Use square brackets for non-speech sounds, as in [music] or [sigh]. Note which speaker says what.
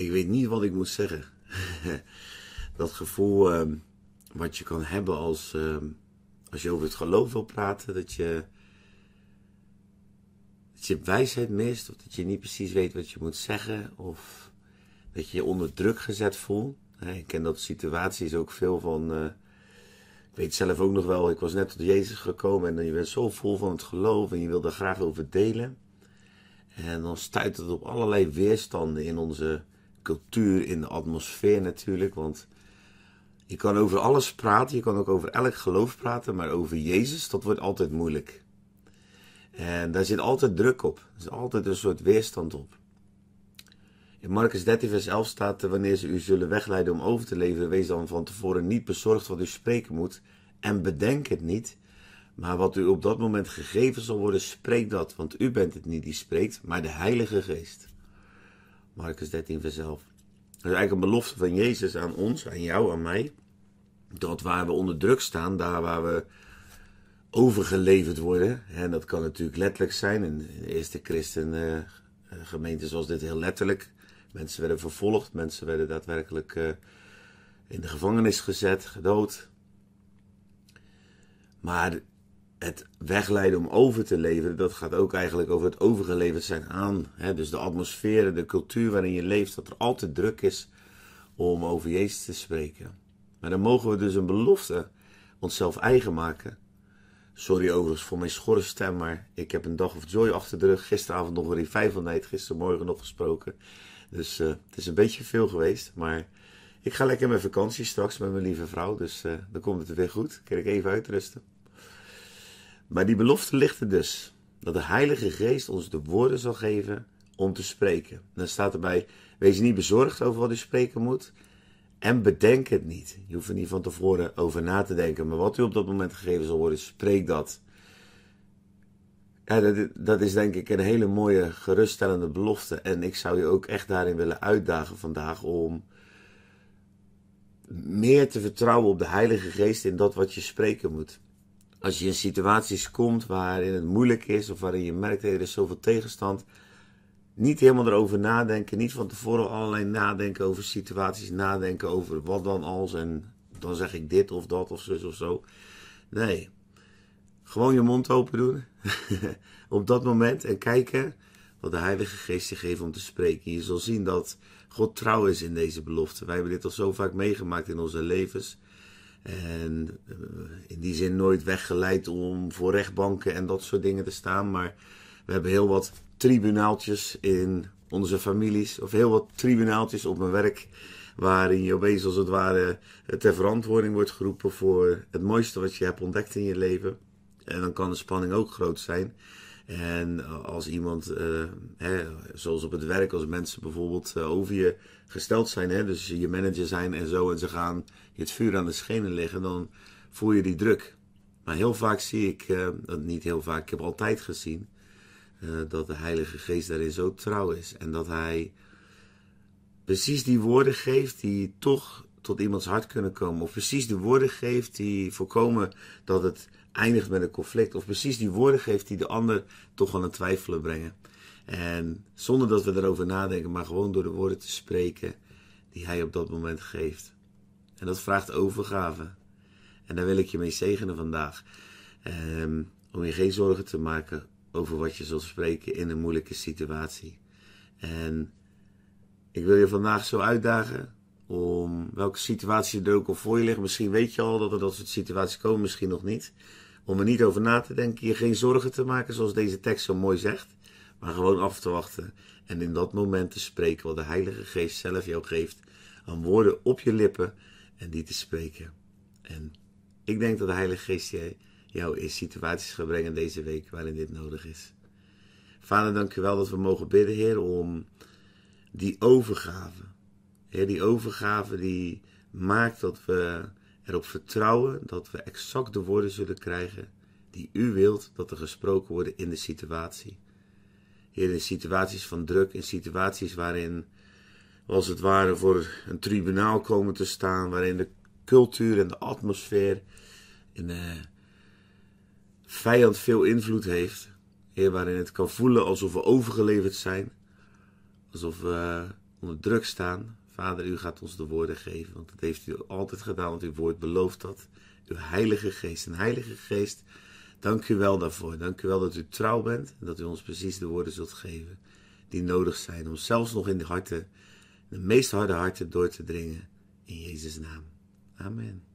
Speaker 1: ik weet niet wat ik moet zeggen. [laughs] dat gevoel ehm, wat je kan hebben als, ehm, als je over het geloof wil praten, dat je, dat je wijsheid mist, of dat je niet precies weet wat je moet zeggen, of dat je je onder druk gezet voelt. Ik ken dat situaties ook veel van. Uh, ik weet zelf ook nog wel, ik was net tot Jezus gekomen en je bent zo vol van het geloof en je wil daar graag over delen. En dan stuit het op allerlei weerstanden in onze cultuur, in de atmosfeer natuurlijk. Want je kan over alles praten, je kan ook over elk geloof praten, maar over Jezus, dat wordt altijd moeilijk. En daar zit altijd druk op. Er is altijd een soort weerstand op. In Marcus 13, vers 11 staat: Wanneer ze u zullen wegleiden om over te leven, wees dan van tevoren niet bezorgd wat u spreken moet. En bedenk het niet, maar wat u op dat moment gegeven zal worden, spreek dat. Want u bent het niet die spreekt, maar de Heilige Geest. Marcus 13, vers 11. Dat is eigenlijk een belofte van Jezus aan ons, aan jou, aan mij. Dat waar we onder druk staan, daar waar we overgeleverd worden. En dat kan natuurlijk letterlijk zijn. In de eerste christengemeente uh, was dit heel letterlijk. Mensen werden vervolgd, mensen werden daadwerkelijk uh, in de gevangenis gezet, gedood. Maar het wegleiden om over te leveren, dat gaat ook eigenlijk over het overgeleverd zijn aan. Hè? Dus de atmosfeer, de cultuur waarin je leeft, dat er altijd druk is om over Jezus te spreken. Maar dan mogen we dus een belofte onszelf eigen maken. Sorry overigens voor mijn schorre stem, maar ik heb een dag of joy achter de rug. Gisteravond nog weer in vijf van night, gistermorgen nog gesproken. Dus uh, het is een beetje veel geweest, maar ik ga lekker met vakantie straks met mijn lieve vrouw. Dus uh, dan komt het weer goed. Kan ik even uitrusten. Maar die belofte ligt er dus. Dat de Heilige Geest ons de woorden zal geven om te spreken. Dan staat erbij: Wees niet bezorgd over wat u spreken moet. En bedenk het niet. Je hoeft er niet van tevoren over na te denken. Maar wat u op dat moment gegeven zal worden, spreek dat. Ja, dat, dat is denk ik een hele mooie, geruststellende belofte. En ik zou je ook echt daarin willen uitdagen vandaag om meer te vertrouwen op de Heilige Geest in dat wat je spreken moet als je in situaties komt waarin het moeilijk is of waarin je merkt dat er is zoveel tegenstand, niet helemaal erover nadenken, niet van tevoren allerlei nadenken over situaties, nadenken over wat dan als en dan zeg ik dit of dat of zo of zo. Nee, gewoon je mond open doen [laughs] op dat moment en kijken wat de Heilige Geest je geeft om te spreken. Je zal zien dat God trouw is in deze belofte. Wij hebben dit al zo vaak meegemaakt in onze levens. En uh, in die zin nooit weggeleid om voor rechtbanken en dat soort dingen te staan. Maar we hebben heel wat tribunaaltjes in onze families. Of heel wat tribunaaltjes op mijn werk. Waarin je opeens als het ware ter verantwoording wordt geroepen voor het mooiste wat je hebt ontdekt in je leven. En dan kan de spanning ook groot zijn. En als iemand, uh, hè, zoals op het werk, als mensen bijvoorbeeld uh, over je gesteld zijn, hè, dus je manager zijn en zo, en ze gaan je het vuur aan de schenen leggen, dan voel je die druk. Maar heel vaak zie ik, niet heel vaak, ik heb altijd gezien, dat de Heilige Geest daarin zo trouw is. En dat Hij precies die woorden geeft die toch tot iemands hart kunnen komen. Of precies de woorden geeft die voorkomen dat het eindigt met een conflict. Of precies die woorden geeft die de ander toch aan het twijfelen brengen. En zonder dat we erover nadenken, maar gewoon door de woorden te spreken die hij op dat moment geeft. En dat vraagt overgave. En daar wil ik je mee zegenen vandaag. Um, om je geen zorgen te maken over wat je zult spreken in een moeilijke situatie. En ik wil je vandaag zo uitdagen om welke situatie er ook al voor je ligt. Misschien weet je al dat er dat soort situaties komen, misschien nog niet. Om er niet over na te denken, je geen zorgen te maken, zoals deze tekst zo mooi zegt. Maar gewoon af te wachten en in dat moment te spreken wat de Heilige Geest zelf jou geeft. Aan woorden op je lippen en die te spreken. En ik denk dat de Heilige Geest jou in situaties gaat brengen deze week waarin dit nodig is. Vader, dank u wel dat we mogen bidden, Heer, om die overgave. Heer, die overgave die maakt dat we erop vertrouwen dat we exact de woorden zullen krijgen die u wilt dat er gesproken worden in de situatie. Heer, in situaties van druk, in situaties waarin we als het ware voor een tribunaal komen te staan, waarin de cultuur en de atmosfeer in de vijand veel invloed heeft. Heer, waarin het kan voelen alsof we overgeleverd zijn, alsof we onder druk staan. Vader, u gaat ons de woorden geven, want dat heeft u altijd gedaan, want uw woord belooft dat. Uw Heilige Geest, een Heilige Geest, dank u wel daarvoor. Dank u wel dat u trouw bent en dat u ons precies de woorden zult geven die nodig zijn om zelfs nog in de harten, de meest harde harten door te dringen. In Jezus' naam. Amen.